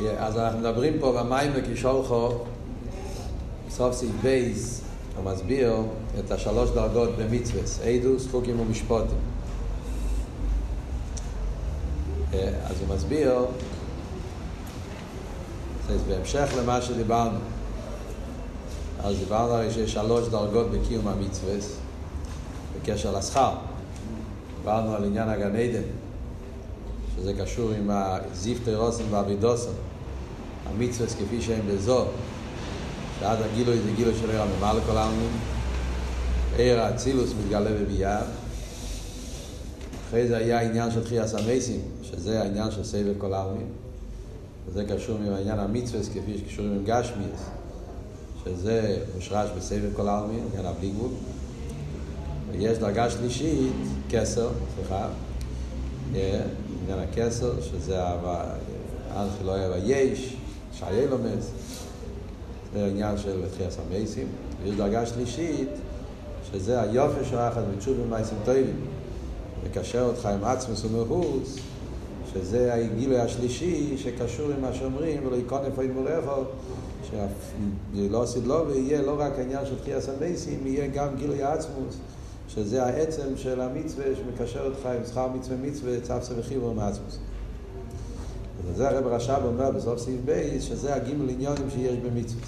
אז אנחנו מדברים פה במים וקישולחו, סוף סעיף בייס, הוא מסביר את השלוש דרגות במצווס, עדוס, חוקים ומשפוטים. אז הוא מסביר, זה בהמשך למה שדיברנו. אז דיברנו הרי שיש שלוש דרגות בקיום המצווס בקשר לשכר. דיברנו על עניין הגן עדן, שזה קשור עם הזיף תירוסים והאבידוסים, המצווס כפי שהם בזו, שעד הגילוי זה גילוי של עיר הממלא כל העלמין, עיר האצילוס מתגלה בביאה, אחרי זה היה עניין של תחייה המסים, שזה העניין של סבב כל העלמין, וזה קשור עם העניין המצווס כפי שקשור עם גשמיאס, שזה מושרש בסבב כל העלמין, עניין הבלי גבול. ויש דרגה שלישית, כסר, סליחה, עניין הכסר, שזה אנכי לא אוהב היש, שהיה לומס, זה העניין של תחיית המסים. ויש דרגה שלישית, שזה היופי של האחד מתשובים מייסים טובים, מקשר אותך עם עצמוס ומחוץ, שזה הגילוי השלישי שקשור עם מה שאומרים, ולא יקון איפה ימורך, שלא עשית לו, ויהיה לא רק העניין של תחיית המסים, יהיה גם גילוי העצמוס. שזה העצם של המצווה שמקשר אותך עם שכר מצווה מצווה, צפצה וחיבור מעצמוס. וזה הרב רש"ב אומר בסוף סעיף בייס, שזה הגימל עניונים שיש במצווה.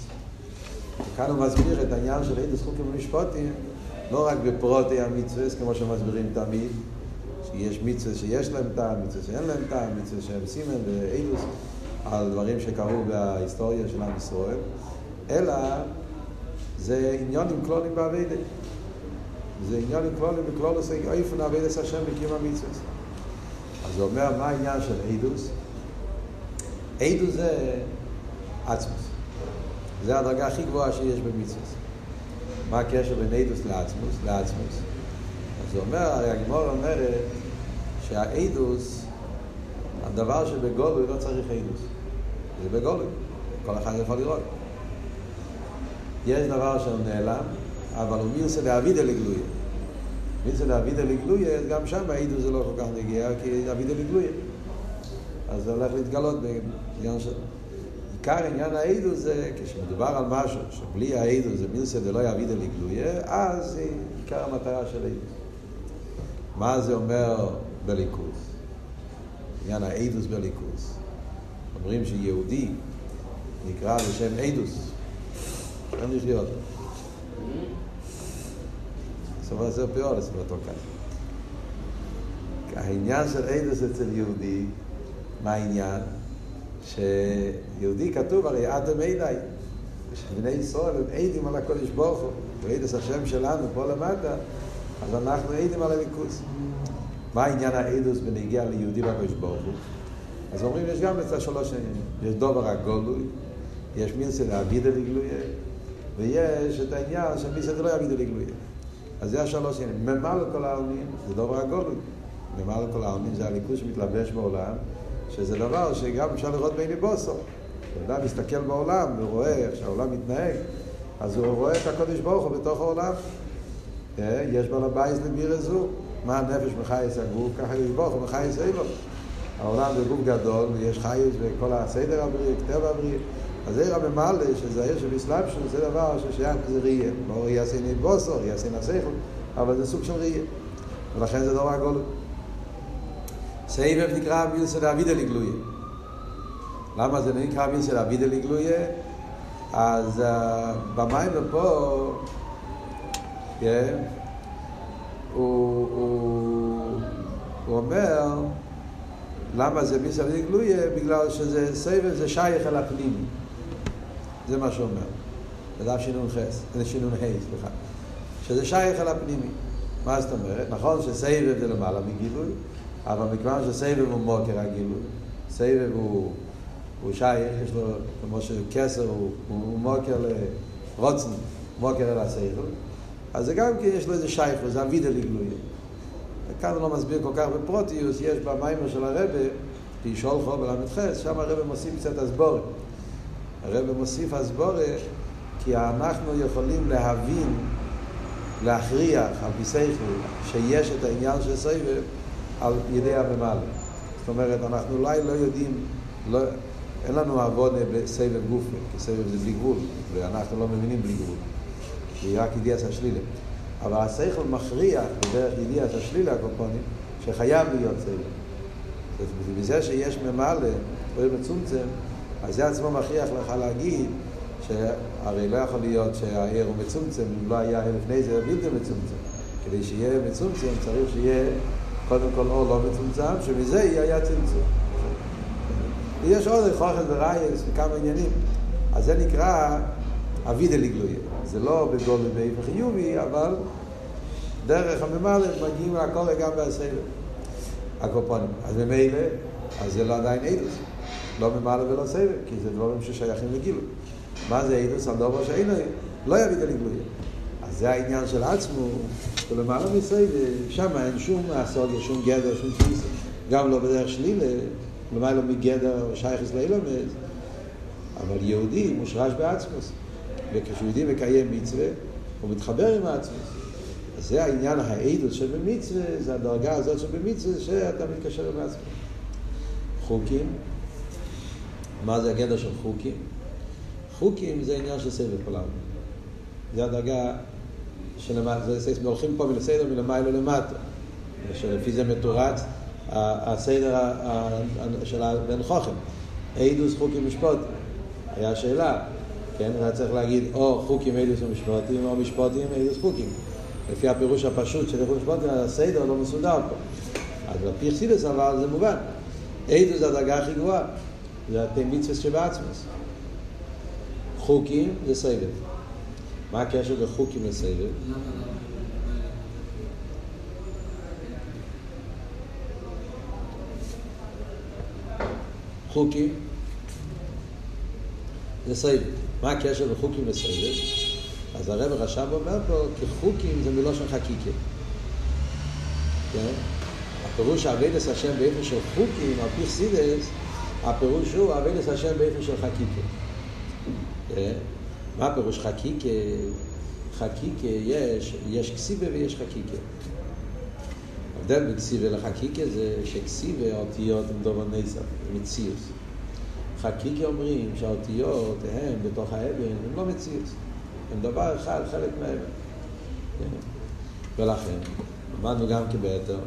וכאן הוא מסביר את העניין של עדות חוקים ומשפוטים, לא רק בפרוטי המצווה, כמו שמסבירים תמיד, שיש מצווה שיש להם טעם, מצווה שאין להם טעם, מצווה שהם סימן ואילוס, על דברים שקרו בהיסטוריה של עם ישראל, אלא זה עניונים כלולים בעבידה. זה עניין עם כלולים וכלולוס איפן עבודת השם בקיום המצווה. אז הוא אומר, מה העניין של אידוס? אידוס זה עצמוס. זה הדרגה הכי גבוהה שיש במצווה. מה הקשר בין אידוס לעצמוס? לעצמוס. אז הוא אומר, הרי הגמור אומרת שהאידוס, הדבר שבגולוי לא צריך אידוס. זה בגולוי. כל אחד יכול לראות. יש דבר שהוא נעלם, אבל הוא מירסה לאבידה לגלויה. מירסה לאבידה לגלויה, גם שם העידו זה לא כל כך נגיע, כי אבידה לגלויה. אז זה הולך להתגלות בעניין של... עיקר עניין העידו זה, כשמדובר על משהו, שבלי העידו זה מירסה דלא אבידה לגלויה, אז זה עיקר המטרה של העידו. מה זה אומר בליכוס? עניין העידוס בליכוס. אומרים שיהודי נקרא בשם עידוס. אין לחיות. זאת אומרת, זה פיור, זה אותו כך. העניין של עדוס אצל יהודי, מה העניין? שיהודי כתוב הרי אדם עיני, שבני ישראל הם עדים על הקודש ברוך הוא, ועדוס השם שלנו פה למטה, אז אנחנו עדים על הליכוס. מה העניין העדוס בנגיע ליהודי בקודש ברוך הוא? אז אומרים, יש גם את השלוש עניינים. יש דובר הגולוי, יש מינסה להבידה לגלויה, ויש את העניין של מינסה דלא יבידה לגלויה. אז זה השלוש עניינים. ממלא כל העלמין זה דבר הגולוי. ממלא כל העלמין זה הליכוז שמתלבש בעולם, שזה דבר שגם אפשר לראות בעיני בוסו. כשאדם מסתכל בעולם ורואה איך שהעולם מתנהג, אז הוא רואה את הקודש ברוך הוא בתוך העולם. יש בעל הבייס לביר זו. מה הנפש מחייס הגוף, ככה יש ברוך הוא מחייס אילו. העולם זה גוף גדול, ויש חייס וכל הסדר הבריא, כתב הבריא. אז עיר הממלא, שזה העיר של אסלאפשן, זה דבר ששייך לזה ראייה. לא ראייה סייני בוסו, ראייה סייני השכל, אבל זה סוג של ראייה. ולכן זה דבר גולו. סבב נקרא מילסא דאבידא לגלויה. למה זה נקרא מילסא דאבידא לגלויה? אז במים ופה, כן, הוא, הוא, הוא אומר, למה זה מילסא דאבידא לגלויה? בגלל שזה סבב זה שייך אל הפנימי. זה מה שהוא אומר. בדף שינון חס, שינון ה', סליחה. שזה שייך אל הפנימי. מה זאת אומרת? נכון שסבב זה למעלה מגילוי, אבל מכיוון שסבב הוא מוקר הגילוי, סבב הוא, הוא שייך, יש לו, כמו שכסר הוא, הוא מוקר לרוצן, מוקר אל הסייכל, אז זה גם כן יש לו איזה שייך, זה אבידה לגלוי. וכאן הוא לא מסביר כל כך בפרוטיוס, יש במיימר של הרבה, בישולחו בל"ח, שם הרבה מוסיף קצת הסבורת. הרב מוסיף הסבורה כי אנחנו יכולים להבין, להכריח על פי שיש את העניין של סבב על ידי הממלא. זאת אומרת, אנחנו אולי לא יודעים, לא, אין לנו עוונה בסבב גופה, כי סבב זה בלי גבול, ואנחנו לא מבינים בלי גבול. כי רק ידיעת השלילה. אבל השכל מכריח בדרך ידיעת השלילה הקופונים, שחייב להיות סבב. בזה שיש ממלא, פועל מצומצם, אז זה עצמו מכריח לך להגיד שהרי לא יכול להיות שהעיר הוא מצומצם, אם לא היה לפני זה בלתי מצומצם. כדי שיהיה מצומצם צריך שיהיה קודם כל אור לא מצומצם, שמזה יהיה היה צמצום. ויש עוד חוכת ורייס וכמה עניינים. אז זה נקרא אבידה לגלויה. זה לא בגול ובאיף וחיובי, אבל דרך הממלך מגיעים לכל גם בסדר. הקופונים. אז ממילא, אז זה לא עדיין אילוס. לא ממלא ולא סבב, כי זה דברים ששייכים לגילו. מה זה אילוס? על דבר שאין לא יביא את הגלויה. אז זה העניין של עצמו, ולמעלה מסבב, שם אין שום אסוגיה, שום גדר, שום תפיסה. גם לא בדרך שלילה, למעלה מגדר שייכס לאילומס, אבל יהודי מושרש בעצמוס. וכשיהודי מקיים מצווה, הוא מתחבר עם העצמוס. אז זה העניין העדות שבמצווה, זה הדרגה הזאת שבמצווה, שאתה מתקשר עם עצמך. חוקים, מה זה הגדר של חוקים? חוקים זה עניין של סבב עולם. זה הדרגה הולכים פה מלסדר מלמעלה למטה. שלפי זה מתורץ הסדר של הבן חוכם. עדוס חוקים משפוטים. היה שאלה, כן? היה צריך להגיד או חוקים עדוס ומשפוטים או משפוטים עדוס חוקים. לפי הפירוש הפשוט של איכות משפוטים, הסדר לא מסודר פה. אז לפי חסידס אבל זה מובן. עדוס זה הדרגה הכי גבוהה. זה אתם מצווה שבעצמוס. חוקים זה סבב. מה הקשר בין חוקים לסבב? חוקים זה סבב. מה הקשר בין חוקים לסבב? אז הרב רש"ב אומר פה, כי חוקים זה מלושן חקיקה. כן? הפירוש אבידס השם באיפה של חוקים, על פי חסידס, הפירוש הוא אבידס השם באיפה של חקיקה. כן? מה הפירוש חקיקה? חקיקה יש, יש כסיבה ויש חקיקה. ההבדל בין כסיבה לחקיקה זה שכסיבה האותיות הן דובר נסף, מציוס. חקיקה אומרים שהאותיות הן בתוך האבן, הן לא מציוס. הן דבר אחד, חלק מהאבן. כן? ולכן, למדנו גם כבטר,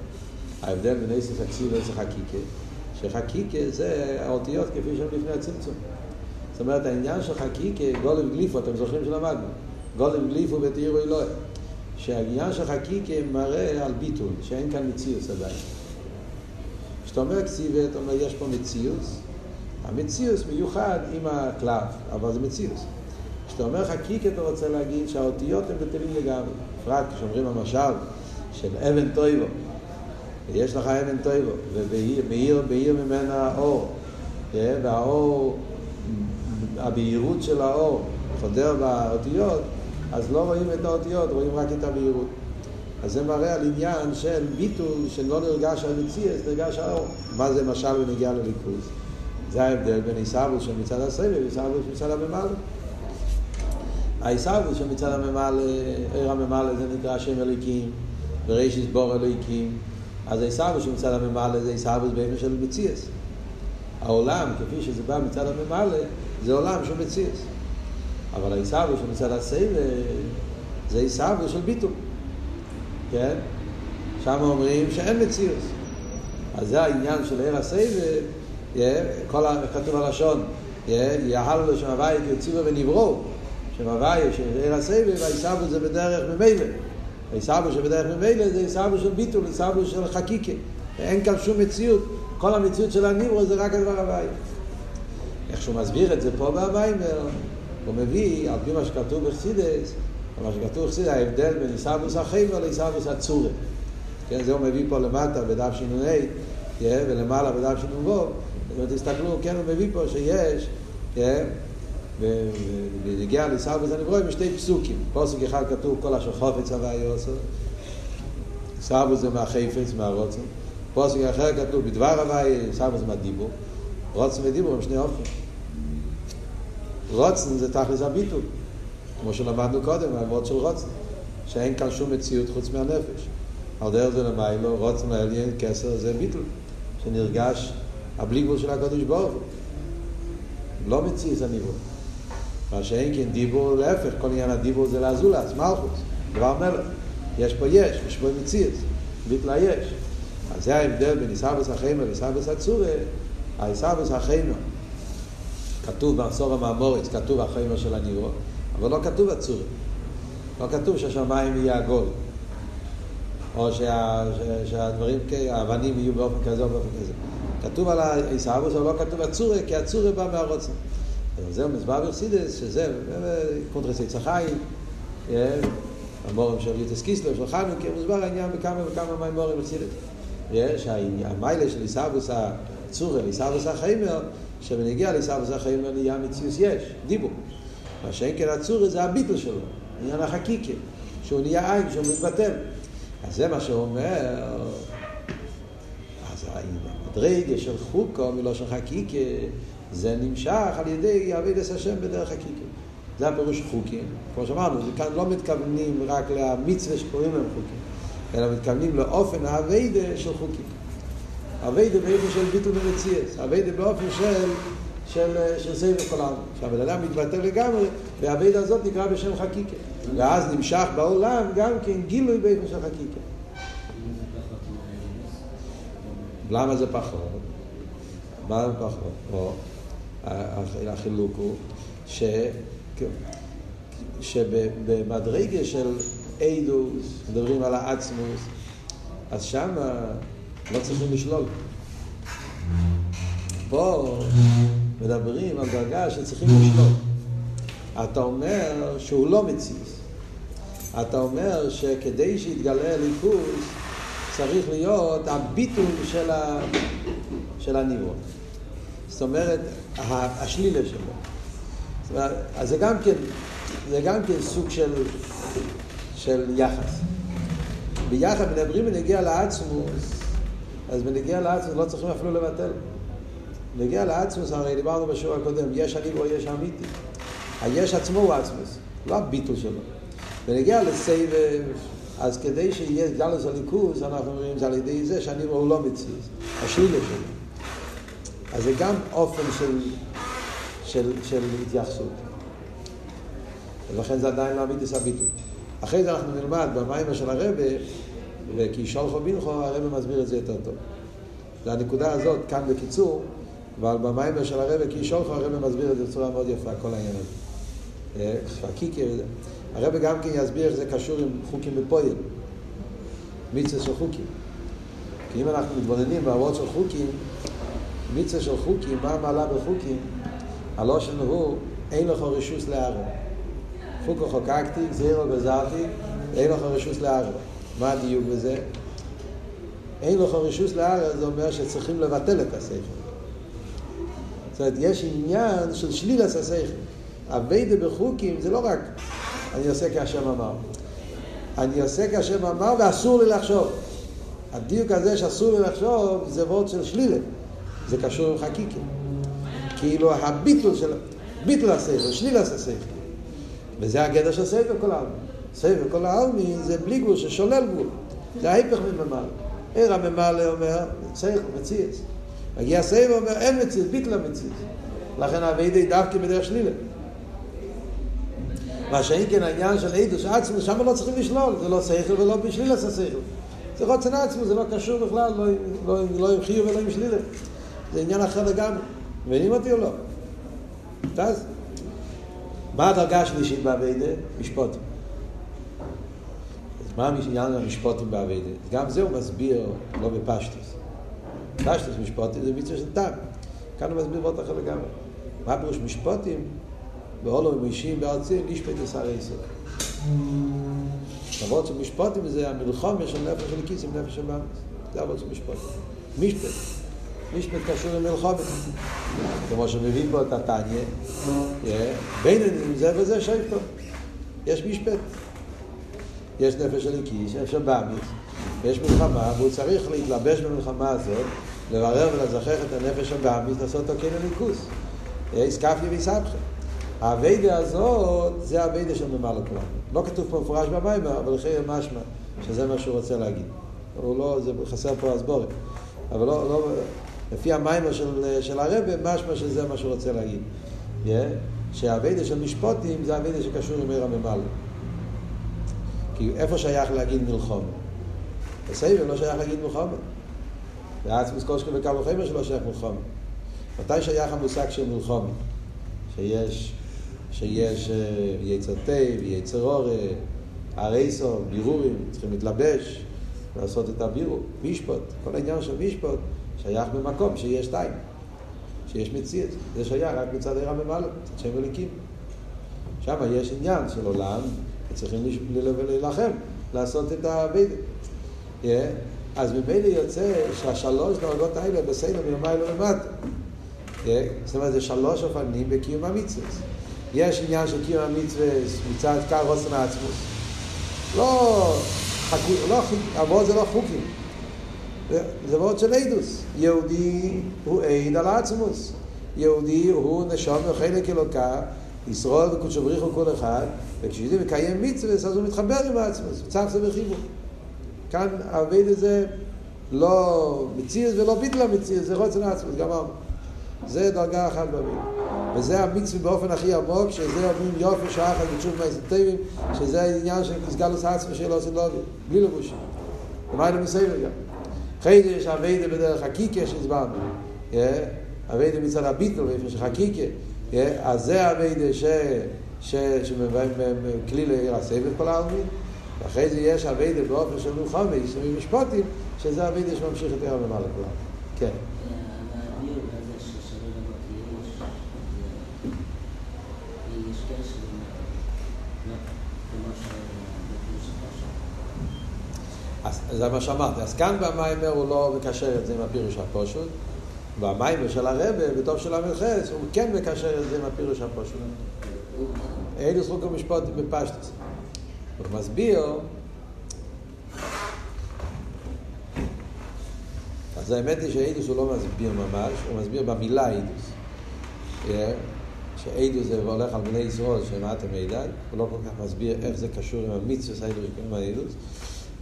ההבדל בין נסף הכסיבה זה חקיקה, שחקיקה זה האותיות כפי שהן לפני הצמצום. זאת אומרת, העניין של חקיקה, גולם גליפו, אתם זוכרים שלמדנו, גולם גליפו ותראו אלוהי. שהעניין של חקיקה מראה על ביטול, שאין כאן מציאוס עדיין. כשאתה אומר כסיבה, אתה אומר, יש פה מציאוס, המציאוס מיוחד עם הקלף, אבל זה מציאוס. כשאתה אומר חקיקה, אתה רוצה להגיד שהאותיות הן בטלים לגמרי. בפרט כשאומרים המשל של אבן טויבו, ויש לך אבן טויבו, ובהיר ממנה אור, והאור הבהירות של האור חודר באותיות, אז לא רואים את האותיות, רואים רק את הבהירות. אז זה מראה על עניין של ביטול, שלא נרגש המציאס, נרגש האור. מה זה משל בנגיע לליכוז? זה ההבדל בין עיסאוווס של מצד הסבב ועיסאוווס של מצד הממלא. העיסאוווס של מצד הממלא, עיר הממלא זה נקרא שם אליקים, ורישיס בור אליקים. אז העיסאוווס של מצד הממלא זה עיסאוווס באופן של מציאס. העולם, כפי שזה בא מצד הממלא, זה עולם שהוא מציאס. אבל העיסאווי של מצד הסבב זה עיסאווי של ביטול. כן? שם אומרים שאין מציאוס. אז זה העניין של עיר הסבב, כל כתוב הלשון, יהלו לו שם הוואי כציבו ונברו, שם הוואי של עיר הסבב, העיסאווי זה בדרך ממילא. העיסאווי שבדרך ממילא זה עיסאווי של ביטול, עיסאווי של חקיקה. אין כאן שום מציאות. כל המציאות של הניברו זה רק הדבר הוואי. איך שהוא מסביר את זה פה בהוויימר, הוא מביא, על פי מה שכתוב בחסידס, מה שכתוב בחסידס, ההבדל בין עיסאוווס החייבר לעיסאוווס הצורי. כן, זה הוא מביא פה למטה בדף ש"ה, ולמעלה בדף ש"ו, תסתכלו, כן, הוא מביא פה שיש, כן, ונגיע לעיסאוווס הנברואים בשתי פסוקים. פסוק אחד כתוב כל אשר חופץ הווה יוסו, עיסאוווס זה מהחפץ, מהרוצן. פסוק אחר כתוב בדבר הווה, עיסאוווס מהדיבור. רוצן ודיבור הם שני אופן. רוצן זה תכלס הביטול, כמו שלמדנו קודם, העבוד של רוצן, שאין כאן שום מציאות חוץ מהנפש. על דרך זה למיילו, רוצן לעליין כסר זה ביטול, שנרגש הבלי גבול של הקדוש ברוך הוא. לא מציאס הניבול. מה שאין כן דיבור, להפך, כל עניין הדיבור זה לאזולס, מלכוס, דבר מלך. יש פה יש, יש פה מציאס, ביטלה יש. אז זה ההבדל בין עיסאוויס החיימר לעיסאוויס הצורה. העיסאוויס החיימר, כתוב בעשור המאמורץ, כתוב החיימר של הניבו, אבל לא כתוב הצורה. לא כתוב שהשמיים יהיה עגול. או שה, שה, שהדברים, האבנים יהיו באופן כזה או באופן כזה. כתוב על העיסאוויס, אבל לא כתוב הצורה, כי הצורה בא מהרוצן. זהו מסבר ברסידס, שזה קונטרס עץ החיים, המורים של יוטס קיסלר, של חנוכה, מסבר העניין בכמה וכמה מהמורים ברסידס. יש המיילה של עיסאוויס הצורה, עיסאוויס החיימר, כשבנגיע לעיסאוויס החיימר נהיה מציוס יש, דיבור. מה שאין כן הצורה זה הביטל שלו, עניין החקיקה, שהוא נהיה עין, שהוא מתבטל. אז זה מה שהוא אומר, אז המדרגה של חוקו מלושן חקיקה זה נמשך על ידי אבידס השם בדרך חקיקה. זה הפירוש חוקים. כמו שאמרנו, כאן לא מתכוונים רק למצווה שקוראים להם חוקים, אלא מתכוונים לאופן האבידה של חוקים. אבידה באופן של ביטול ומציאס, אבידה באופן של, של, של סבב כל העם. שהבן אדם מתבטא לגמרי, והאבידה הזאת נקרא בשם חקיקה. ואז נמשך בעולם גם כן גילוי באופן של חקיקה. למה זה פחות? מה זה פחות? או, החילוק הוא ש... שבמדרגה של אידוס, מדברים על האצמוס, אז שם לא צריכים לשלול. פה מדברים על דרגה שצריכים לשלול. אתה אומר שהוא לא מציז. אתה אומר שכדי שיתגלה ליכוז צריך להיות הביטול של, ה... של הניבון. זאת אומרת, השלילה שלו. אז זה גם כן, זה גם כן סוג של, של יחס. ביחד מדברים בנגיע לעצמוס, אז בנגיע לעצמוס לא צריכים אפילו לבטל. בנגיע לעצמוס, הרי דיברנו בשיעור הקודם, יש אני או יש אמיתי. היש עצמו הוא עצמוס, לא הביטול שלו. בנגיע לסבב, אז כדי שיהיה גלוס הליכוז, אנחנו אומרים זה על ידי זה שאני הוא לא מציז, השלילה שלו. אז זה גם אופן של, של, של התייחסות. ולכן זה עדיין לא אמיתיס הביטול. אחרי זה אנחנו נלמד במיימר של הרבה, וכי שולחו בינכו, הרבה מסביר את זה יותר טוב. זה הנקודה הזאת, כאן בקיצור, אבל במיימר של הרבה, כי שולחו, הרבה מסביר את זה בצורה מאוד יפה, כל העניין הזה. חקיקה וזה. הרבה גם כן יסביר איך זה קשור עם חוקים בפויל. מצווה של חוקים. כי אם אנחנו מתבוננים בעבוד של חוקים, מצווה של חוקים, מה המעלה בחוקים? הלושן הוא, אין לך רשוס לערב. חוקו חוקקתי, זהירו גזרתי, אין לך רשוס לערב. מה הדיוק בזה? אין לך רשוס לערב, זה אומר שצריכים לבטל את השכל. זאת אומרת, יש עניין של שלילת השכל. אביידה בחוקים זה לא רק אני עושה כהשם אמר. אני עושה כהשם אמר ואסור לי לחשוב. הדיוק הזה שאסור לי לחשוב זה וורד של שלילה. זה קשור עם חקיקה. כאילו הביטול של... ביטול הספר, שליל הספר. וזה הגדר של ספר כל העלמי. ספר כל העלמי זה בלי גבול ששולל גבול. זה ההפך מממלא. ער הממלא אומר, צריך, מציאס. מגיע ספר אומר, אין מציאס, ביטל המציאס. לכן הווידי דווקא בדרך שלילה. מה שאין כן העניין של עדוס עצמו, שם לא צריכים לשלול, זה לא שכל ולא בשלילה זה שכל. זה רוצן עצמו, זה לא קשור בכלל, לא, לא, לא עם חיוב ולא עם שלילה. זה עניין אחר לגמרי. מבינים אותי או לא? אז, מה הדרגה השלישית באביידה? משפוטים. אז מה העניין המשפוטים באביידה? גם זה הוא מסביר, לא בפשטוס. פשטוס משפוטים זה מצווה של טעם. כאן הוא מסביר בעוד אחר לגמרי. מה פירוש משפוטים? בהולו ומוישים בארצים, לשפט ישר עשר. למרות שמשפוטים זה המלחום של נפש של כיס עם נפש של מאמץ. זה אבל זה משפוטים. משפט. משפט קשור עם מלחומת. כמו שמביא פה את התניא, ביננים זה וזה שייפו. יש משפט. יש נפש של כיס, יש מאמץ, יש מלחמה, והוא צריך להתלבש במלחמה הזאת, לברר ולזכח את הנפש של מאמץ, לעשות אותו כן הליכוס. איסקפיה ואיסבכם. האביידה הזאת זה האביידה של ממלא כולם. לא כתוב פה מפורש במים, אבל אחרי משמע, שזה מה שהוא רוצה להגיד. הוא לא, זה חסר פה הסבורת. אבל לא, לא, לפי המיימר של, של הרבה, משמע שזה מה שהוא רוצה להגיד. Yeah? שהאביידה של משפוטים זה אביידה שקשור עם עיר הממלא. כי איפה שייך להגיד מלחום? בסבב לא שייך להגיד מלחום. ועצמוס קושקו וקל וחמר שלא שייך מלחום. מתי שייך המושג של מלחום? שיש, שיש יצר טייב, יצר אורה, הרייסו, בירורים, צריכים להתלבש, לעשות את הבירור, משפוט, כל העניין של משפוט שייך במקום שיש שתיים, שיש מציאות, זה שייך רק מצד עיר הממלא, מצד שם אליקים. שם יש עניין של עולם, צריכים להילחם, לעשות את הבידק. Yeah. אז ממילא יוצא שהשלוש דרגות האלה בסדר מלמעלה למטה. Yeah. זאת אומרת, זה שלוש אופנים בקיום המצווה. יש עניין של קיום המצווה מצד קר רוסן העצמוס. לא, חכו, לא, עבוד זה לא חוקים. זה וורד של עדוס. יהודי הוא עד על העצמוס. יהודי הוא נשום וחלק אלוקה, ישרוד וקודשו בריחו כל אחד, וכשיהודי מקיים מצווה, אז הוא מתחבר עם העצמוס, צח זה וחיבור. כאן העבד הזה לא מציאס ולא ביטל המציאס, זה רוצן העצמוס, גמר. זה דרגה אחת בעביד. וזה המצווה באופן הכי עמוק, שזה אומרים יופי שעה אחת בתשוב מהאיזוטרים, שזה העניין של סגלוס עצמי שלו עושים לו, בלי לבושים. ומה לא מסייבר גם. אחרי זה יש אביידה בדרך הקיקה שהסברנו. אביידה מצד הביטל, איפה שחקיקה. אז זה אביידה ש... שכלי לעיר הסבב כל העלמין. ואחרי זה יש אביידה באופן של מלחמה, יסומים משפוטים, שזה אביידה שממשיך את עיר למעלה כולם. כן. אז זה מה שאמרתי. אז כאן במיימר הוא לא מקשר את זה עם הפירוש הפושוט. במיימר של הרבה, בתוך של המלחץ, הוא כן מקשר את זה עם הפירוש הפושוט. אילוס חוק המשפט בפשטוס. הוא מסביר, אז האמת היא שאידוס הוא לא מסביר ממש, הוא מסביר במילה אידוס. שאידוס זה הולך על בני ישראל שהם אתם מידע, הוא לא כל כך מסביר איך זה קשור עם המצווה של אידוס שקוראים האידוס.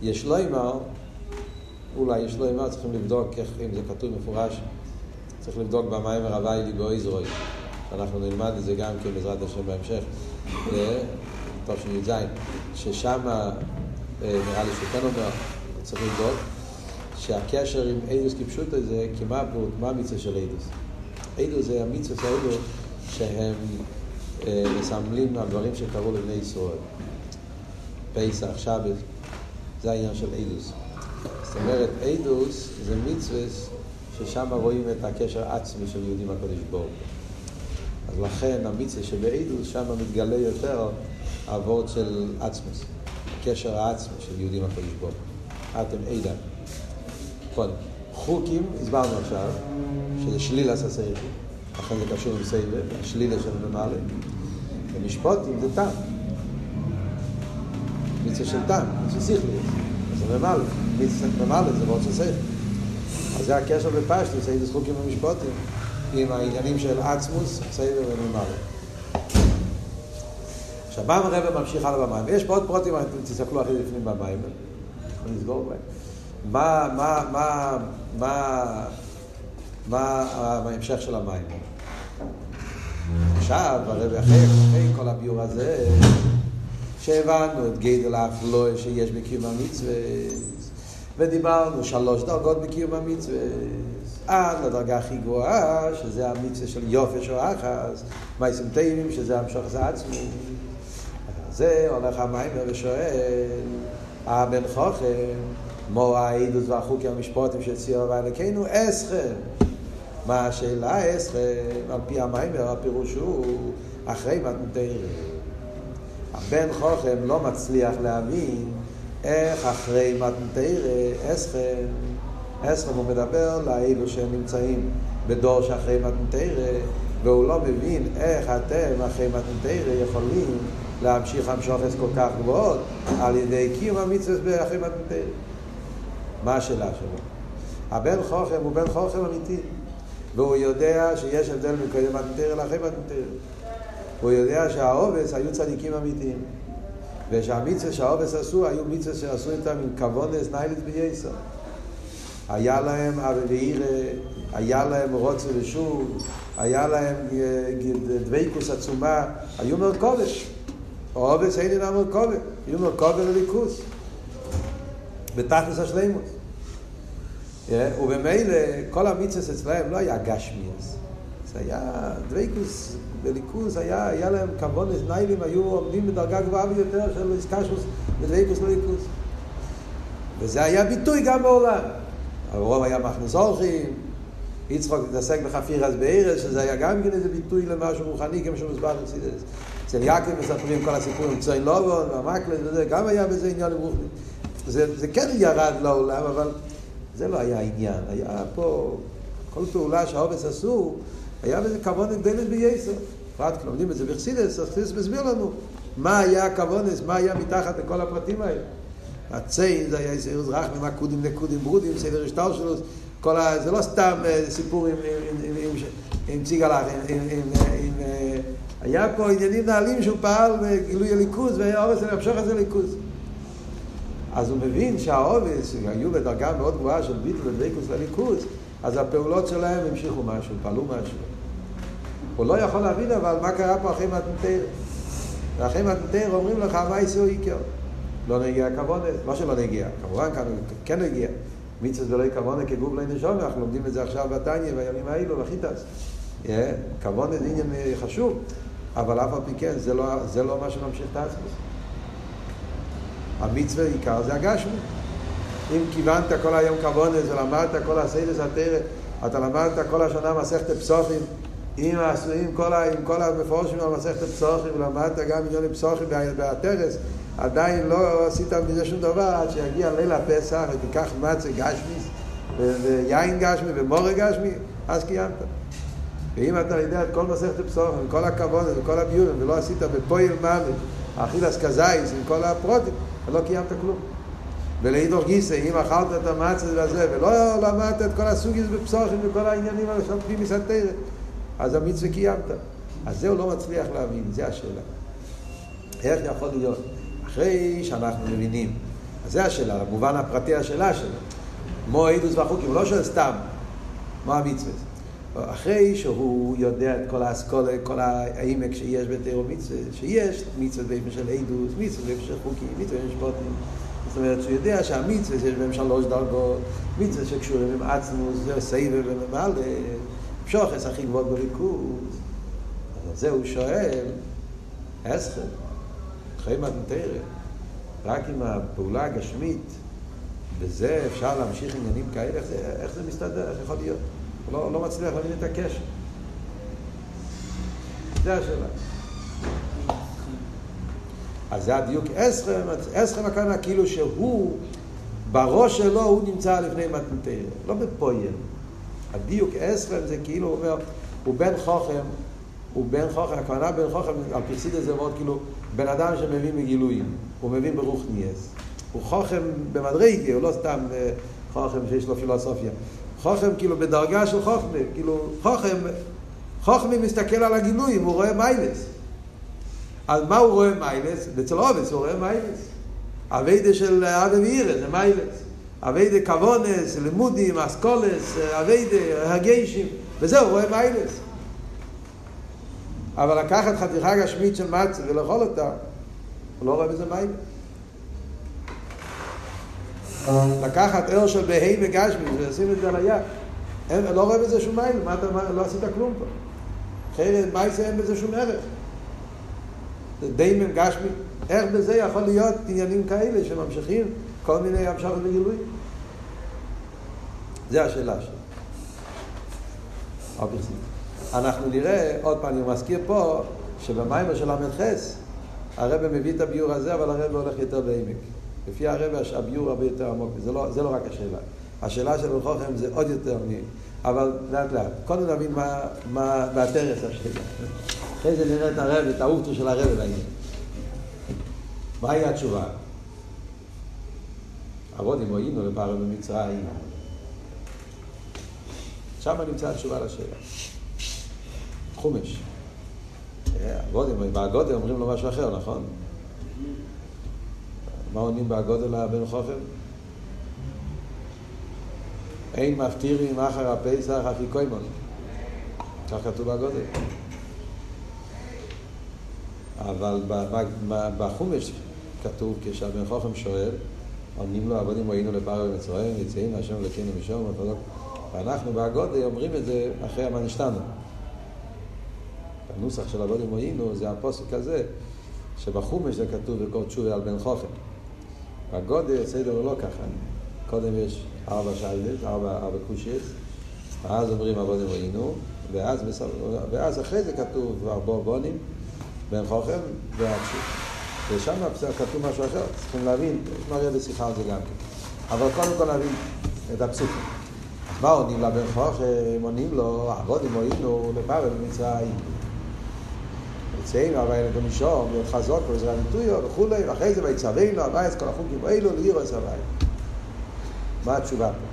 יש לא אמר, אולי יש לא אמר, צריכים לבדוק איך, אם זה כתוב מפורש, צריך לבדוק במים הרבי לי באיזרוי. אנחנו נלמד את זה גם כן בעזרת השם בהמשך, תשי"ז, ששם נראה לי שהוא כן אומר, צריך לבדוק, שהקשר עם אידוס כפשוט הזה, כי מה הפירוט, מה המצווה של אידוס? אידוס זה המצווה של אידוס שהם מסמלים הדברים שקרו לבני ישראל. פסח, שבת, זה העניין של אידוס. זאת אומרת, אידוס זה מצווה ששם רואים את הקשר העצמי של יהודים הקודש ברוך אז לכן המצווה שבאידוס, שם מתגלה יותר העבוד של עצמוס, הקשר העצמי של יהודים הקודש ברוך אתם עידן. קודם, חוקים, הסברנו עכשיו, שזה שליל עשה סייכל, לכן זה קשור עם סייבל, השלילה של ממלא. ומשפוטים זה טעם. מצווה של טעם, מצווה שכלי. זה ממלא. מצווה ממלא זה מאוד של שכל. אז זה הקשר בפשטוס, איזה זכוקים במשפוטים. עם העניינים של עצמוס, סייבר וממלא. עכשיו, מה הרב ממשיך הלאה במים? ויש פה עוד פרוטים, אתם תסתכלו אחרי לפנים במים. נסגור בהם. מה, מה, מה, מה, מה ההמשך של המים? עכשיו, הרב אחרי, אחרי כל הביור הזה, שהבנו את גדל האפלוי שיש בקיום המצווה, ודיברנו שלוש דרגות בקיום המצווה, עד לדרגה הכי גבוהה, שזה המצווה של יופש או אחס, מייסים טיימים, שזה המשוך זה עצמי. זה הולך המיימר ושואל, הבן חוכם, מו העדות והחוקי המשפוטים של ציור ואלוקינו, אסכם. מה השאלה אסכם? על פי המיימר הפירוש הוא אחרי מתנתרא. הבן חוכם לא מצליח להבין איך אחרי מתנתרא אסכם, אסכם הוא מדבר לאלו שהם נמצאים בדור שאחרי מתנתרא, והוא לא מבין איך אתם אחרי מתנתרא יכולים להמשיך המשוכס כל כך גבוהות על ידי קיום המצווה אחרי מתנתרא. מה השאלה שלו? הבן חוכם הוא בן חוכם אמיתי, והוא יודע שיש הבדל מקודם מתנתרא לאחרי מתנתרא. הוא יודע שהעובס היו צדיקים אמיתיים. ושהמצווה שהעובס עשו, היו מצווה שעשו איתם עם כבונס ניילית בייסר. היה להם אבי ואירה, היה להם רוצה ושוב, היה להם דבייקוס עצומה, היו מרכובת. אובס אין אין מרכובת, היו מרכובת לליכוס. בתכלס השלימוס. ובמילא כל המיצוס אצלהם לא היה גשמיאס. זה היה דבייקוס בליכוס, היה, היה להם כבון ניילים, היו עומדים בדרגה גבוהה ביותר של איסקשוס ודבייקוס לליכוס. וזה היה ביטוי גם בעולם. הרוב היה מכנס אורחים, יצחוק התעסק בחפיר אז בערס, שזה היה גם כן איזה ביטוי למשהו רוחני, כמו שמוסבר בסידס. אצל יעקב מספרים כל הסיפורים עם צוין לובון והמקלט וזה, גם היה בזה עניין רוחני. זה, זה כן ירד לעולם, אבל זה לא היה העניין. היה פה, כל פעולה שהעובס עשו, היה בזה כבוד גדלת בייסר. בפרט לומדים את זה בחסידס, חסידס מסביר לנו מה היה הכוונס, מה היה מתחת לכל הפרטים האלה. הציין זה היה איזה רחמים, עקודים, נקודים, ברודים, סדר השטר שלו, כל ה... זה לא סתם סיפור עם, עם, עם, עם ציגלח, עם, עם, עם, היה פה עניינים נעלים שהוא פעל בגילוי הליכוז, והיה עובס למשוך את זה ליכוז. אז הוא מבין שהעובס, היו בדרגה מאוד גבוהה של ביטל ודבקוס לליכוז, אז הפעולות שלהם המשיכו משהו, פעלו משהו. הוא לא יכול להבין אבל מה קרה פה אחרי מתנתר. אחרי מתנתר אומרים לך מה יעשו עיקר. לא נגיע כבונה, לא שלא נגיע, כמובן כאן כן נגיע. מצווה ולא כבונה כגוף לא נשום, אנחנו לומדים את זה עכשיו בתניא בימים האלו, בחיטס. כבונה זה עניין חשוב, אבל אף על פי כן זה לא, לא מה שממשיך את עצמוס. המצווה עיקר זה הגשמי. אם כיוונת כל היום כבונס ולמדת כל הסיידס התרא, אתה למדת כל השנה מסכת פסוחים, עם, כל, כל המפורשים על מסכת פסוחים ולמדת גם מיליון פסוחים בהתרס, עדיין לא עשית מזה שום דבר עד שיגיע ליל הפסח ותיקח מצה גשמיס ויין גשמי ומורה גשמי, אז קיימת. ואם אתה יודע את כל מסכת פסוחים, וכל הכבוד וכל הביורים, ולא עשית בפועל ממש, אכילס כזייס עם כל הפרוטים, לא קיימת כלום. ולהידור גיסא, אם אכלת את המצה וזה, ולא למדת את כל הסוגיס בפסוחים וכל העניינים פנימיס התרא, אז המצווה קיימת. אז זה הוא לא מצליח להבין, זה השאלה. איך יכול להיות? אחרי שאנחנו מבינים, אז זה השאלה, במובן הפרטי השאלה שלו. מו עדוס וחוקים, הוא לא שואל סתם, מה המצווה? אחרי שהוא יודע את כל האסכולה, כל העמק שיש בתיאור מצווה, שיש מצווה באופן של עדוס, מצווה באופן של חוקים, מצווה של משפטים. אומרת שהוא יודע שהמצווה שיש בהם שלוש דרגות, מצווה שקשורים עם עצמוס, זה סייבר ומעלה, שוחס הכי גבוה בליכוז. אז זה הוא שואל, אסכם, אחרי מתנתרא, רק עם הפעולה הגשמית, בזה אפשר להמשיך עניינים כאלה, איך זה, איך זה מסתדר, איך יכול להיות? לא, לא מצליח להבין את הקשר. זה השאלה. אז זה הדיוק אסכם, אסכם הכוונה כאילו שהוא, בראש שלו הוא נמצא לפני מתנתרא, לא בפויל. הדיוק אסכם זה כאילו הוא אומר, הוא בן חוכם, הוא בן חוכם, הכוונה בן חוכם, על פרסיד הזה מאוד כאילו, בן אדם שמבין מגילויים, הוא מבין ברוך ניאס. הוא חוכם במדרגה, הוא לא סתם חוכם שיש לו פילוסופיה. חוכם כאילו בדרגה של חוכמה, כאילו חוכם, חוכמה מסתכל על הגילויים, הוא רואה מיילס. אז מה הוא רואה מיילס? אצל עובס הוא רואה מיילס. אביידה של אבי ואירה זה מיילס. אביידה כבונס, לימודים, אסכולס, אביידה, הגיישים, וזה הוא רואה מיילס. אבל לקחת חתיכה גשמית של מצה ולאכול אותה, הוא לא רואה בזה מיילס. לקחת ער של בהי וגשמי ולשים את זה על היד. אין, לא רואה בזה שום מייל, מה אתה, לא עשית כלום פה. אחרת מייסה אין בזה שום ערך. זה דיימן גשמי. איך בזה יכול להיות עניינים כאלה שממשיכים כל מיני המשכות וגילוי? זה השאלה שלי. אנחנו נראה, עוד פעם, אני מזכיר פה, שבמיימר של ל"ח הרב מביא את הביור הזה, אבל הרב הולך יותר בעמק. לפי הרב הביור הרבה יותר עמוק, זה לא, זה לא רק השאלה. השאלה של רוחוכם זה עוד יותר מ... אבל לאט לאט. קודם נבין מה, מה באתרס השאלה. אחרי זה נראה את הרב, את האורטו של הרב בעניין. מהי התשובה? עבודים הועינו לפער במצרים. שם נמצא התשובה לשאלה. חומש. עבודים, באגודה אומרים לו משהו אחר, נכון? מה עונים באגודה לבן חוכם? אין מפטירים אחר הפסח אף יקוימון. כך כתוב בגודל. אבל בחומש כתוב כשהבן חוכם שואל, עונים לו עבודים היינו לפרעה במצרים, יצאים השם לקינו משום, ואנחנו בהגודל אומרים את זה אחרי המנשתנו. הנוסח של עבודים היינו זה הפוסק הזה, שבחומש זה כתוב בכל תשובה על בן חוכם. בגודל סדר הוא לא ככה. קודם יש ארבע שיילת, ארבע, ארבע קושייס, ואז אומרים עבודים היינו, ואז, ואז אחרי זה כתוב בוא בונים, בן חוכם והתשובה. ושם כתוב משהו אחר, צריכים להבין, יש מראה בשיחה על זה גם כן. אבל קודם כל להבין את הפסוקים. אז מה עונים לבן חוכם? עונים לו, עבודים היינו לפרל במצרים. יצאנו אבל אין לנו משום, להיות חזוק ועזרה נטויו וכולי, ואחרי זה ויצווינו הבייס כל החוקים האלו לעיר עשר הבית. מה התשובה פה?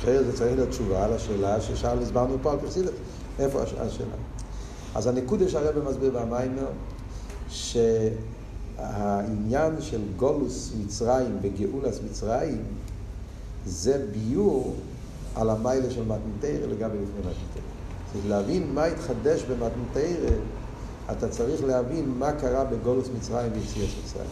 אחרי זה צריך להיות תשובה לשאלה ששאל הסברנו פה על פרסידת. איפה השאלה? אז הנקודה שהרבא מסביר במיימר, שהעניין של גולוס מצרים וגאולס מצרים זה ביור על המיילה של מתנתרא לגבי לפני מתנתרא. צריך להבין מה התחדש במתנתרא אתה צריך להבין מה קרה בגולוס מצרים ויציאת מצרים.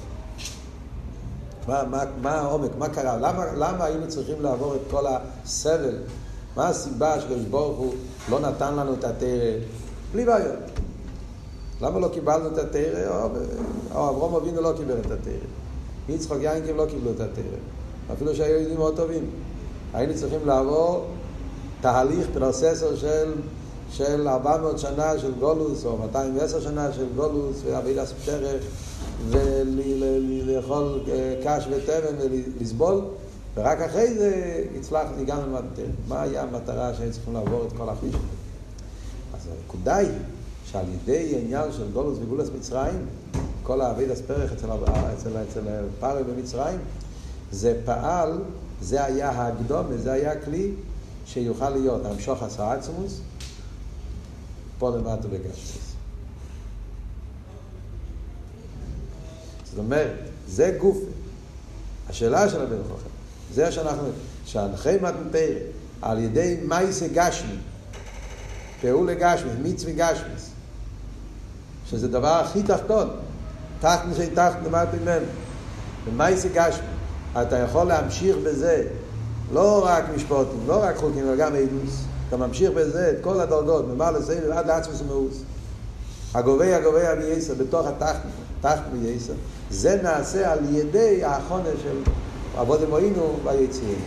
מה, מה, מה העומק, מה קרה, למה, למה היינו צריכים לעבור את כל הסבל, מה הסיבה שקדוש ברוך הוא לא נתן לנו את התרא, בלי בעיות. למה לא קיבלנו את התרא, או, אברום אבינו לא קיבל את התרא, יצחוק יינקים לא קיבלו את התרא, אפילו שהיו יהודים מאוד טובים. היינו צריכים לעבור תהליך, פרוססור של של 400 שנה של גולוס, או 210 שנה של גולוס, ועבידת פרח, ולאכול קש ותבן ולסבול, ורק אחרי זה הצלחנו, הגענו למטר. מה היה המטרה שהיינו צריכים לעבור את כל החיש? אז הנקודה היא שעל ידי העניין של גולוס וגולוס מצרים, כל האבידת פרח אצל, אצל, אצל פארי במצרים, זה פעל, זה היה הקדומה, זה היה הכלי שיוכל להיות המשוך עשה עצמוס, פה למטה בגשמוס. זאת אומרת, זה גוף. השאלה של הבן חוכם, זה שאנחנו, שאחרי מתנתר, על ידי מייסה גשמי, פעולה גשמי, מצווה גשמיס, שזה דבר הכי תחתון, תחתן שאין תחתן למטה ממנו, ומייסה גשמי, אתה יכול להמשיך בזה, לא רק משפוטים, לא רק חוקים, אלא גם עדוס. אתה ממשיך בזה את כל הדרגות, ממר לסייבר עד לעצמוס ומאוס. הגובה הגובה מייסר בתוך התחת, תחת מייסר, זה נעשה על ידי החונה של עבוד אמוינו והיציאים.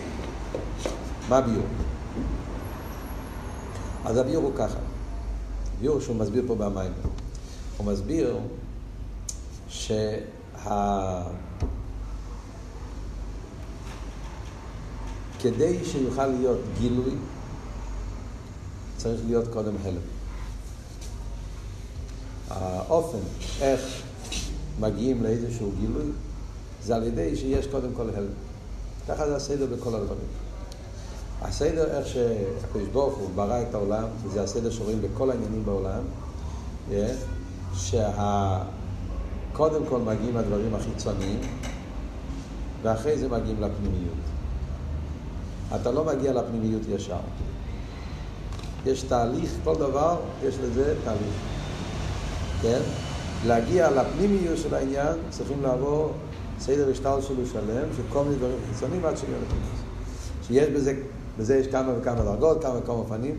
מה ביור? אז הביור הוא ככה, הביור שהוא מסביר פה במים, הוא מסביר שה... כדי שיוכל להיות גילוי צריך להיות קודם הלם. האופן, איך מגיעים לאיזשהו גילוי, זה על ידי שיש קודם כל הלם. ככה זה הסדר בכל הדברים. הסדר, איך שהקדוש ברוך הוא ברא את העולם, וזה הסדר שרואים בכל העניינים בעולם, שקודם כל מגיעים הדברים החיצוניים, ואחרי זה מגיעים לפנימיות. אתה לא מגיע לפנימיות ישר. יש תהליך, כל דבר יש לזה תהליך. כן? להגיע לפנימיות של העניין צריכים לעבור סדר השטל שלו שלם, של כל מיני דברים חיצוניים עד שיהיה לפנימיות. שיש בזה, בזה יש כמה וכמה דרגות, כמה וכמה אופנים,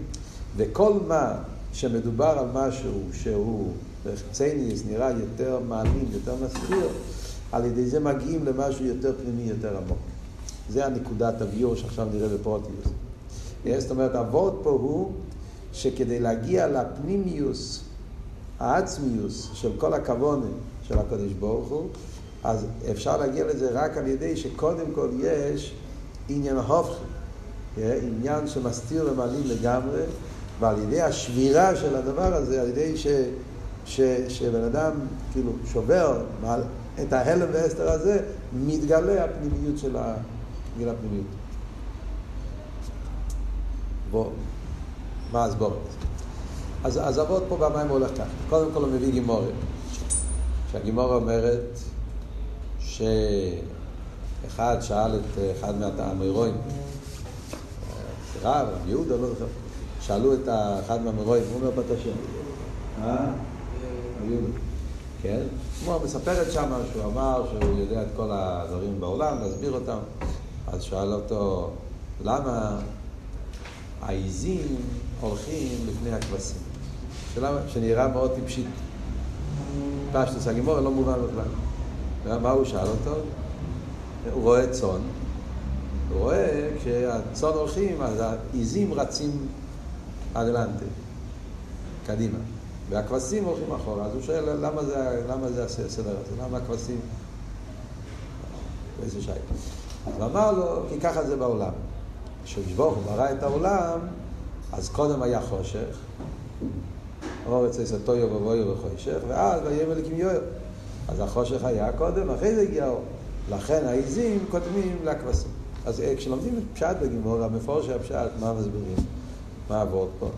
וכל מה שמדובר על משהו שהוא בחצניס נראה יותר מעלים, יותר מסביר, על ידי זה מגיעים למשהו יותר פנימי, יותר עמוק. זה הנקודת הביור שעכשיו נראה בפרוטיוס. זאת אומרת, הוורד פה הוא שכדי להגיע לפנימיוס, העצמיוס של כל הכוונים של הקדוש ברוך הוא, אז אפשר להגיע לזה רק על ידי שקודם כל יש עניין הופכי, עניין שמסתיר ומעלים לגמרי, ועל ידי השבירה של הדבר הזה, על ידי ש, ש, שבן אדם כאילו שובר את ההלם והסתר הזה, מתגלה הפנימיות של הגיל הפנימיות. בוא. מה הסבורת? אז, אז אבות פה במים הולך ככה. קודם כל הוא מביא גימורת. שהגימורה אומרת שאחד שאל את אחד מהמאירואים, רב, רב יהודה, לא זוכר, שאלו את אחד מהמרואים, הוא אומר בת השם. אה? רב יהודה. כן? הוא מספרת שם שהוא אמר שהוא יודע את כל הדברים בעולם, להסביר אותם. אז שאל אותו, למה העיזים הולכים לפני הכבשים? שאלה שנראה מאוד טיפשית. פשטוס הגימור לא מובן בכלל. מה הוא שאל אותו? הוא רואה צאן, רואה כשהצאן הולכים אז העיזים רצים אדלנטה, קדימה. והכבשים הולכים אחורה, אז הוא שואל למה זה, למה זה הסדר הזה, למה הכבשים... איזה שי. אז הוא אמר לו, כי ככה זה בעולם. כשברוך הוא ברא את העולם, אז קודם היה חושך, אור אצל סטויו ובויו וחושך, ואז ויהיה מליקים יויר. אז החושך היה קודם, אחרי זה הגיע האור. לכן העיזים קודמים לכבשים. אז אה, כשלומדים את פשט בגימור, המפורש הפשט, מה מסבירים? מה עבוד פה?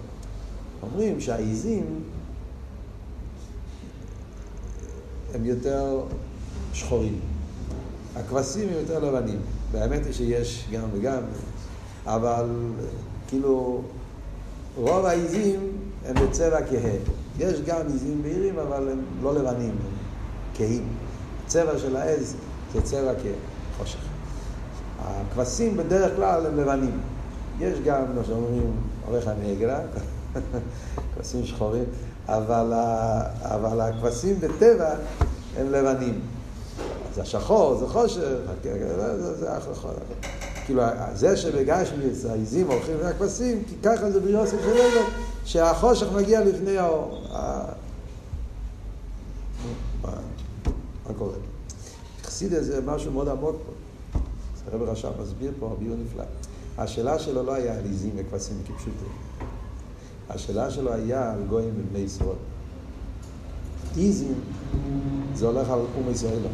אומרים שהעיזים הם יותר שחורים. הכבשים הם יותר לבנים. והאמת היא שיש גם וגם, אבל כאילו רוב העיזים הם בצבע כהה. יש גם עיזים בהירים, אבל הם לא לבנים, הם כהים. הצבע של העז זה צבע כחושך. הכבשים בדרך כלל הם לבנים. יש גם, כמו שאומרים, עורך הנגרה, כבשים שחורים, אבל, אבל הכבשים בטבע הם לבנים. זה השחור, זה חושך, זה, זה החלחול. כאילו, זה שבגשמי העיזים הולכים מהכבשים, כי ככה זה ביוסף של אלו, שהחושך מגיע לפני האור. מה קורה? חסידה זה משהו מאוד עמוק פה. הרב רש"ב מסביר פה, ביור נפלא. השאלה שלו לא היה על עיזים וכבשים כפשוטו. השאלה שלו היה על גויים ובני ישראל. איזים זה הולך על אום ישראלו.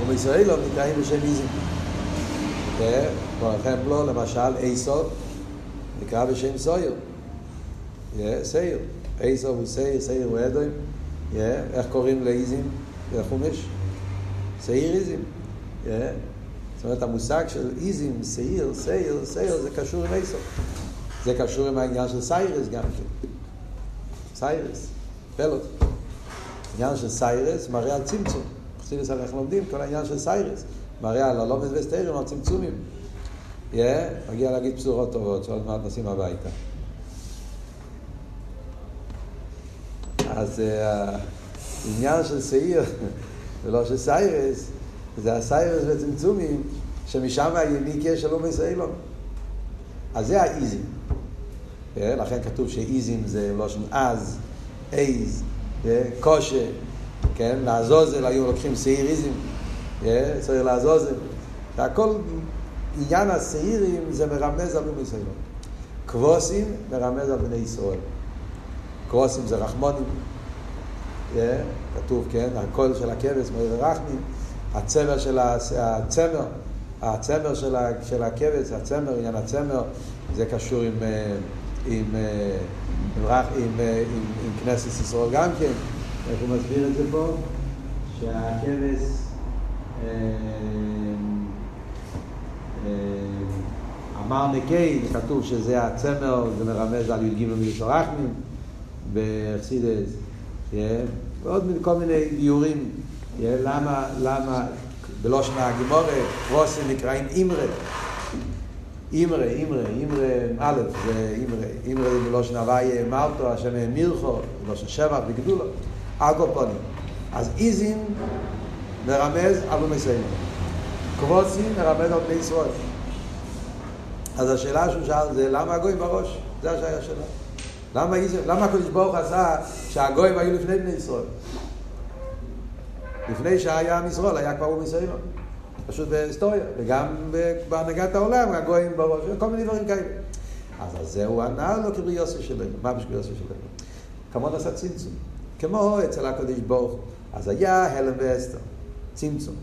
אום ישראלו נקראים בשם איזים. כמו החמפלו, למשל, איסוב, נקרא בשם סויר. סייר. איסוב הוא סייר, סייר הוא אדוים. איך קוראים לאיזים בחומש? סייר איזים. זאת אומרת, המושג של איזים, סייר, סייר, סייר, זה קשור עם איסוב. זה קשור עם העניין של סיירס גם כן. סיירס, פלוט. עניין של סיירס מראה על צמצום. חסידס אנחנו לומדים כל העניין של סיירס. מראה על הלומד וסתרים, על צמצומים. מגיע להגיד בשורות טובות, שעוד מעט נשים הביתה. אז העניין של שעיר, ולא של סיירס, זה הסיירס וצמצומים, שמשם היוניקיה של אומי סיילון. אז זה האיזים. לכן כתוב שאיזים זה לושן אז, אייז, קושה, כן? לעזוזל היו לוקחים שעיר איזים, צריך לעזוזל. והכל, עניין השעירים זה מרמז על אומי סיילון. קבוסים מרמז על בני ישראל. קרוסים זה רחמונים, כתוב, כן, הקול של הכבש, מאיר רחמים, הצמר של הצמר, הצמר של, של הכבש, הצמר, עניין הצמר, זה קשור עם, עם, עם, עם, עם, עם, עם כנסת ישראל גם כן. איך הוא מסביר את זה פה? שהכבש אמר נקי, כתוב שזה הצמר, זה מרמז על י"ג מיוסר רחמים. בחסידס, ועוד כל מיני ביורים, למה, למה, בלושן הגימורת, פרוסים נקראים אימרה. אימרה, אימרה, אימרה, א', זה אימרה, אימרה זה בלושן הוויה מרתו, השם מירכו, בלושן שבח וגדולו, אגופונים. אז איזין מרמז על ומסיימו. קבוצים מרמז על בני ישראל. אז השאלה שהוא שאל זה למה הגויים בראש? זה השאלה. למה, למה הקדוש ברוך עשה שהגויים היו לפני בני ישראל? לפני שהיה עם ישראל, היה כבר עם ישראל. פשוט בהיסטוריה, וגם בהנהגת העולם, הגויים בראש, כל מיני דברים כאלה. אז זה הוא ענה לו כברי יוסף שלנו. מה בשביל יוסף שלנו? כמון עשה צמצום. כמו אצל הקדוש ברוך אז היה הלם ואסתר, צמצום.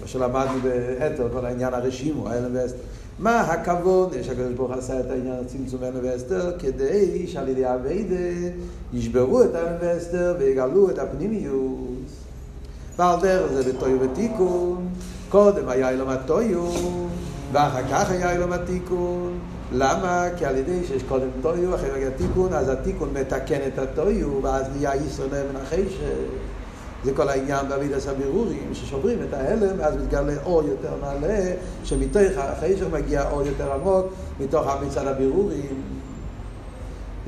מה שלמדנו באתר, כל העניין הרשימו, הלם ואסתר. מה הכבוד שהקדוש ברוך עשה את העניין הצמצום הלם ואסתר כדי שעל ידי אביידה ישברו את הלם ואסתר ויגלו את הפנימיות. ועל דרך זה בתויו ותיקון, קודם היה אלום התויו, ואחר כך היה אילום התיקון. למה? כי על ידי שיש קודם טויו, אחרי מגיע תיקון, אז התיקון מתקן את הטויו, ואז נהיה ישראל מן החשך. זה כל העניין באבידס הבירורים, ששוברים את ההלם, אז מתגלה אור יותר נעלה, שמתוך החשך מגיע אור יותר עמוק, מתוך מצד הבירורים.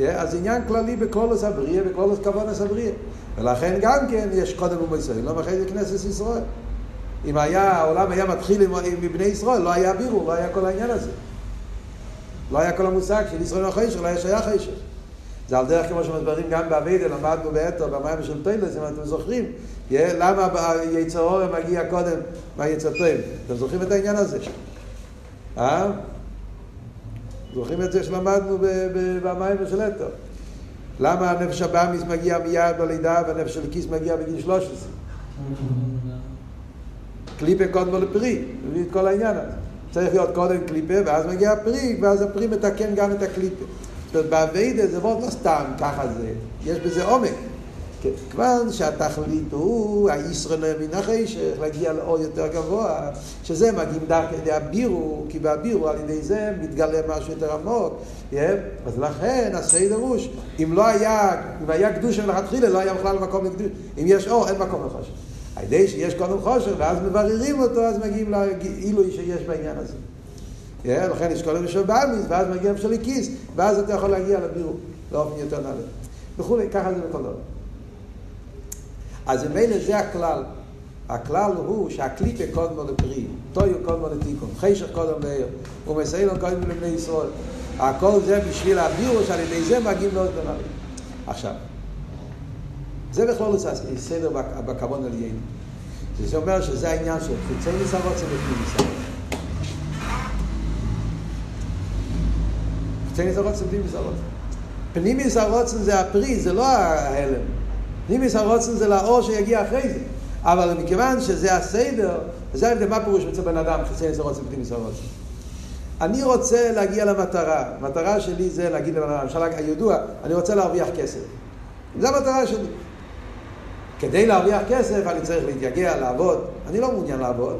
אז עניין כללי בקולוס הבריאה, בקולוס כוונס הבריאה. ולכן גם כן יש קודם אומו ישראל, לא אחרי זה כנסת ישראל. אם היה, העולם היה מתחיל עם, עם בני ישראל, לא היה בירור, לא היה כל העניין הזה. לא היה כל המושג של ישראל החשך, לא היה שייך חשך. זה על דרך כמו שמסברים גם באביידה, למדנו באתו, במים של טיילס, אם אתם זוכרים, למה יצר אורם מגיע קודם מהיצר טוב? אתם זוכרים את העניין הזה? אה? זוכרים את זה שלמדנו במים של אתו? למה הנפש הבאמיס מגיע מיד בלידה והנפש של כיס מגיע בגיל 13? קליפה קודם לפרי, מביא את כל העניין הזה. צריך להיות קודם קליפה ואז מגיע הפרי, ואז הפרי מתקן גם את הקליפה. זאת אומרת, באביידה זה מאוד לא סתם ככה זה, יש בזה עומק. כיוון שהתכלית הוא הישראל מן החשך, להגיע לאור יותר גבוה, שזה מגיעים דווקא על ידי הבירו, כי בבירו על ידי זה מתגלה משהו יותר עמוק. אז לכן הסדר הוא, אם לא היה, אם היה קדושה מלכתחילה, לא היה בכלל מקום לקדושה. אם יש אור, אין מקום לחושך. על ידי שיש קודם חושך, ואז מבררים אותו, אז מגיעים לעילוי שיש בעניין הזה. Yeah, לכן יש קודם של באמיס, ואז מגיע של כיס, ואז אתה יכול להגיע לבירו, באופן יותר נעלה. וכולי, ככה זה בכל דבר. אז ממילא זה הכלל. הכלל הוא שהקליפה קודמו לפרי, טויו קודמו לתיקון, חשך קודם לעיר, ומסיילון קודם לבני ישראל. הכל זה בשביל הבירו שעל ידי זה מגיעים לעוד דנרים. עכשיו, זה בכלל לא סדר בכבון על יענו. זה אומר שזה העניין של חיצי נסרות זה בפנים נסרות. חיצי נסרות זה בפנים נסרות. פנים נסרות זה הפרי, זה לא ההלם. פנימיס הרוצן זה לאור שיגיע אחרי זה. אבל מכיוון שזה הסדר, וזה ההבדל, מה פירוש אצל בן אדם חיצי איזה רוצן פנימיס הרוצן? אני רוצה להגיע למטרה, המטרה שלי זה להגיד לבן אדם, למשל הידוע, אני רוצה להרוויח כסף. זו המטרה שלי. כדי להרוויח כסף אני צריך להתייגע, לעבוד. אני לא מעוניין לעבוד.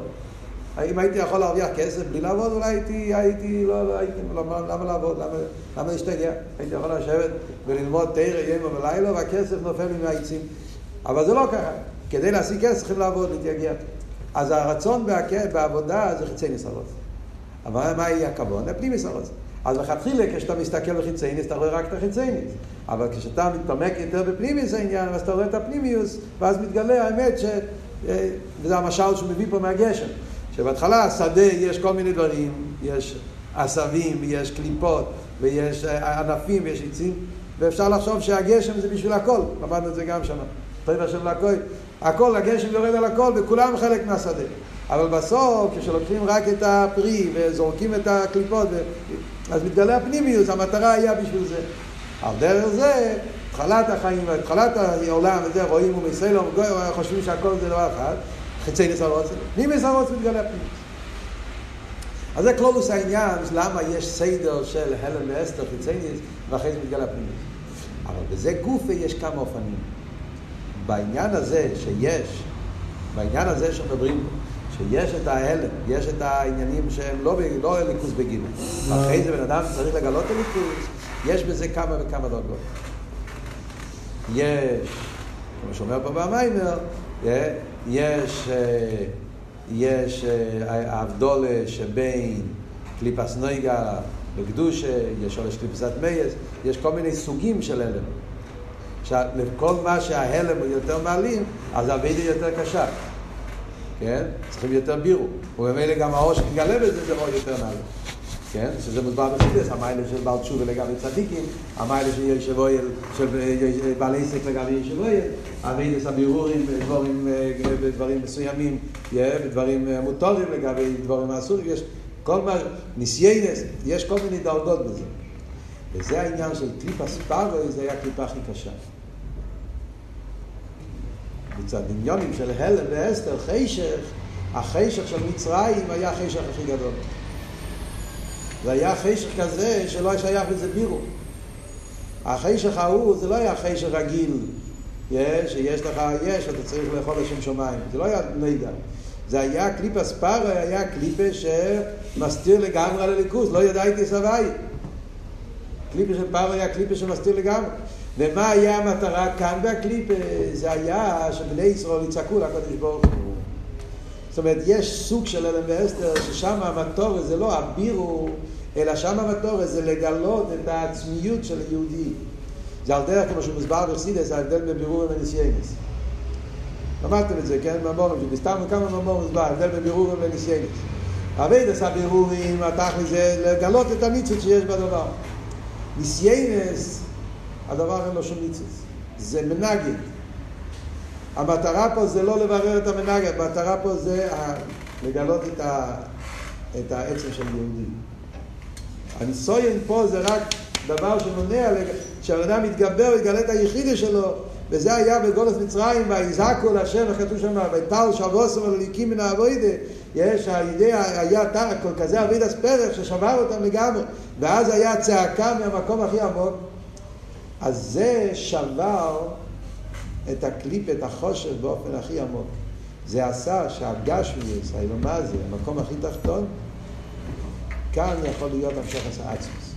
אם הייתי יכול להרוויח כסף בלי לעבוד, אולי הייתי, הייתי, לא, לא הייתי, למה, למה לעבוד? למה, למה להשתגע? הייתי יכול לשבת וללמוד תרא יום ולילה, והכסף נופל לי מהעצים. אבל זה לא ככה. כדי להשיג כסף צריכים לעבוד, להתייגע. אז הרצון בעבודה זה חיצי נסרות. אבל מה יהיה הכבוד? הפנים נסרות. אז לכתחילה כשאתה מסתכל בחיצייניס אתה רואה רק את החיצייניס אבל כשאתה מתעמק יותר בפנימיוס העניין אז אתה רואה את הפנימיוס ואז מתגלה האמת ש... וזה המשל שהוא מביא פה מהגשם שבהתחלה השדה יש כל מיני דברים, יש עשבים, ויש קליפות, ויש ענפים, ויש עצים, ואפשר לחשוב שהגשם זה בשביל הכל, למדנו את זה גם שם, טוב השם להכל, הכל, הגשם יורד על הכל, וכולם חלק מהשדה. אבל בסוף, כשלוקחים רק את הפרי וזורקים את הקליפות, ו... אז מתגלה הפנימיוס, המטרה היה בשביל זה. על דרך זה, התחלת החיים, התחלת העולם, וזה, רואים ומסלום, חושבים שהכל זה דבר אחד, חיצי ניס הרוצן, נימיס הרוצן מתגלה פנימיס. אז זה כלולוס העניין, למה יש סדר של הלם ואסתר חיצי ניס, ואחרי זה מתגלה פנימיס. אבל בזה גופה יש כמה אופנים. בעניין הזה שיש, בעניין הזה שמדברים שיש את ההלם, יש את העניינים שהם לא, לא ליכוס בגיל. אחרי זה בן אדם צריך לגלות את הליכוס, יש בזה כמה וכמה דרגות. יש, כמו שאומר פה במיימר, יש, יש הבדולה שבין קליפס נויגה וקדושה, יש הולש קליפסת מייס, יש כל מיני סוגים של הלם. לכל מה שההלם הוא יותר מעלים, אז הווידה יותר קשה. כן? צריכים יותר בירו. ובמילא גם האור שמתגלה בזה זה אור יותר נעלה. כן? שזה מוסבר בחידס, המיילה של בעל תשובה לגבי צדיקים, המיילה של ישב אויל, של בעל עסק לגבי ישב אויל, הווידס הבירורים בדברים, בדברים מסוימים, בדברים מוטורים לגבי דברים אסורים, יש כל מה, ניסיינס, יש כל מיני דרגות בזה. וזה העניין של קליפה ספארוי, זה היה הקליפה הכי קשה. מצד דמיונים של הלם ואסתר, חשך, החשך של מצרים היה החשך הכי גדול. זה היה חשך כזה שלא שייך לזה בירו. החשך ההוא זה לא היה חשך רגיל, יש, שיש לך, יש, אתה צריך לאכול לשם שמיים. זה לא היה נגע. זה היה קליפה ספארו, היה קליפה שמסתיר לגמרי על הליכוס, לא ידעתי סבי. קליפה של פארו היה קליפה שמסתיר לגמרי. ומה היה המטרה כאן בקליפה? זה היה שבני ישראל יצעקו לקדוש ברוך הוא. זאת אומרת, יש סוג של אלם ואסתר ששם המטור זה לא הבירו, אלא שם המטור זה לגלות את העצמיות של היהודי. זה על דרך כמו שהוא מוסבר בחסידס, ההבדל בין בירור וניסיינס. למדתם את זה, כן? ממורים, שבסתם כמה ממורים מוסבר, ההבדל בין בירור וניסיינס. אבידס הבירורים, התכלי זה לגלות את הניצוץ שיש בדבר. ניסיינס, הדבר אין לו שום ניצוץ. זה מנגד. המטרה פה זה לא לברר את המנגד, המטרה פה זה לגלות את, ה, את העצם של יהודי. הניסויין פה זה רק דבר שמונע, שהבן אדם מתגבר ויגלה את היחידה שלו, וזה היה בגולת מצרים, ויזעקו להשם וכתוב שם, ויפל שבוסם על הליקים מן האבוידה, יש, הידיעה היה כל כזה אבידס פרח ששבר אותם לגמרי, ואז היה צעקה מהמקום הכי עמוק. אז זה שבר את הקליפ, את החושך באופן הכי עמוק. זה עשה שהגשמיוס, האילומה זה, המקום הכי תחתון, כאן יכול להיות המשך הסעצמוס.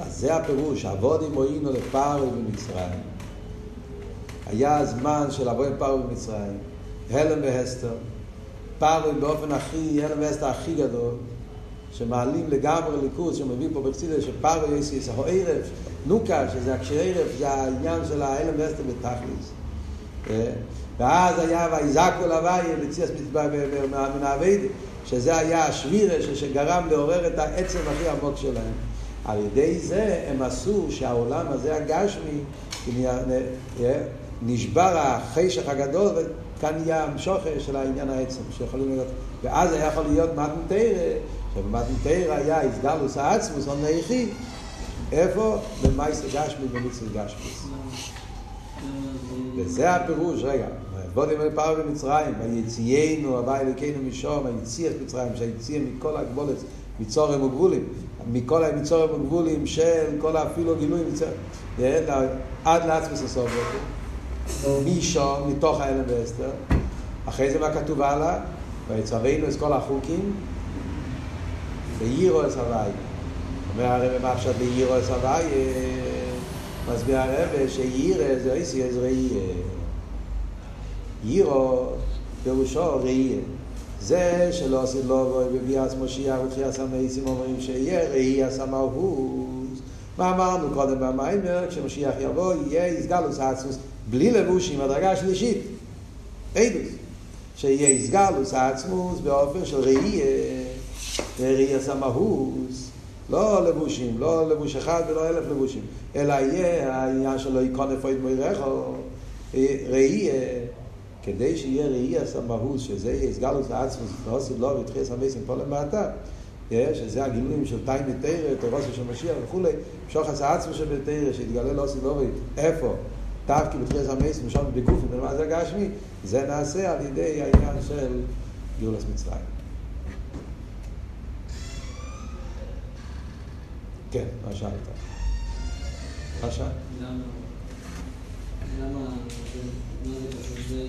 אז זה הפירוש, עבודים מועינו לפרו במצרים. היה הזמן של עבוד פרו במצרים, הלם והסתר, פרו באופן הכי, הלם והסתר הכי גדול, שמעלים לגמרי ליכוז, שמביא פה בקצידה שפרו יש יסחו ערב, נוקה, שזה הקשי ערב, זה העניין של ההלם והסתר בתכליס. ואז היה ויזעקו לוואי בציאס מן האבייד, שזה היה השבירה שגרם לעורר את העצם הכי עמוק שלהם. על ידי זה הם עשו שהעולם הזה הגשמי נשבר החשך הגדול וכאן נהיה המשוכר של העניין העצם שיכולים להיות ואז היה יכול להיות מתנתרא שבמתנתרא היה הסגלוס העצמוס או נעיכי איפה? במייס גשמי במצרי גשמי וזה הפירוש, רגע, בודים אל פאר במצרים, ויציאנו הווי אלוקינו משום, ויציח מצרים, שיציע מכל הגבולת, מצורם וגבולים, מכל המצורם וגבולים של כל אפילו גילויים, עד לעצמס הסוף, משום, מתוך האלם ואסתר, אחרי זה מה כתוב הלאה? ויצווינו את כל החוקים, ויירו את הווי. אומר הרב ביירו את הווי? מסביר הרב שיירה זה איסי אז ראייה. יירו פירושו ראייה. זה שלא עשית לו בביאס מושיח ותחייה סמייסים אומרים שיהיה ראייה סמאוהוז. מה אמרנו קודם במיימר? כשמשיח יבוא יהיה יסגלוס העצמוס בלי לבושים, הדרגה השלישית. עדוס. שיהיה יסגלוס העצמוס באופן של ראייה. ראייה סמאוהוז. לא לבושים, לא לבוש אחד ולא אלף לבושים, אלא יהיה העניין שלו יקון איפה ידמוירך או ראי, כדי שיהיה ראי הסמהות, שזה יהיה הסגלוס לעצמוס, ועושה לו ותחייה סמייסים פה למטה, שזה הגילויים של תאי מתרא, תורוסו של משיח וכולי, שוח עשה עצמו של בתרא, שהתגלה לא עושה לו איפה? תבקי בתחייה סמייסים, שם בגופים, ומה זה גשמי? זה נעשה על ידי העניין של גאולס מצרים. כן, מה שאלת? מה שאלת? למה, למה, מה זה קשור זה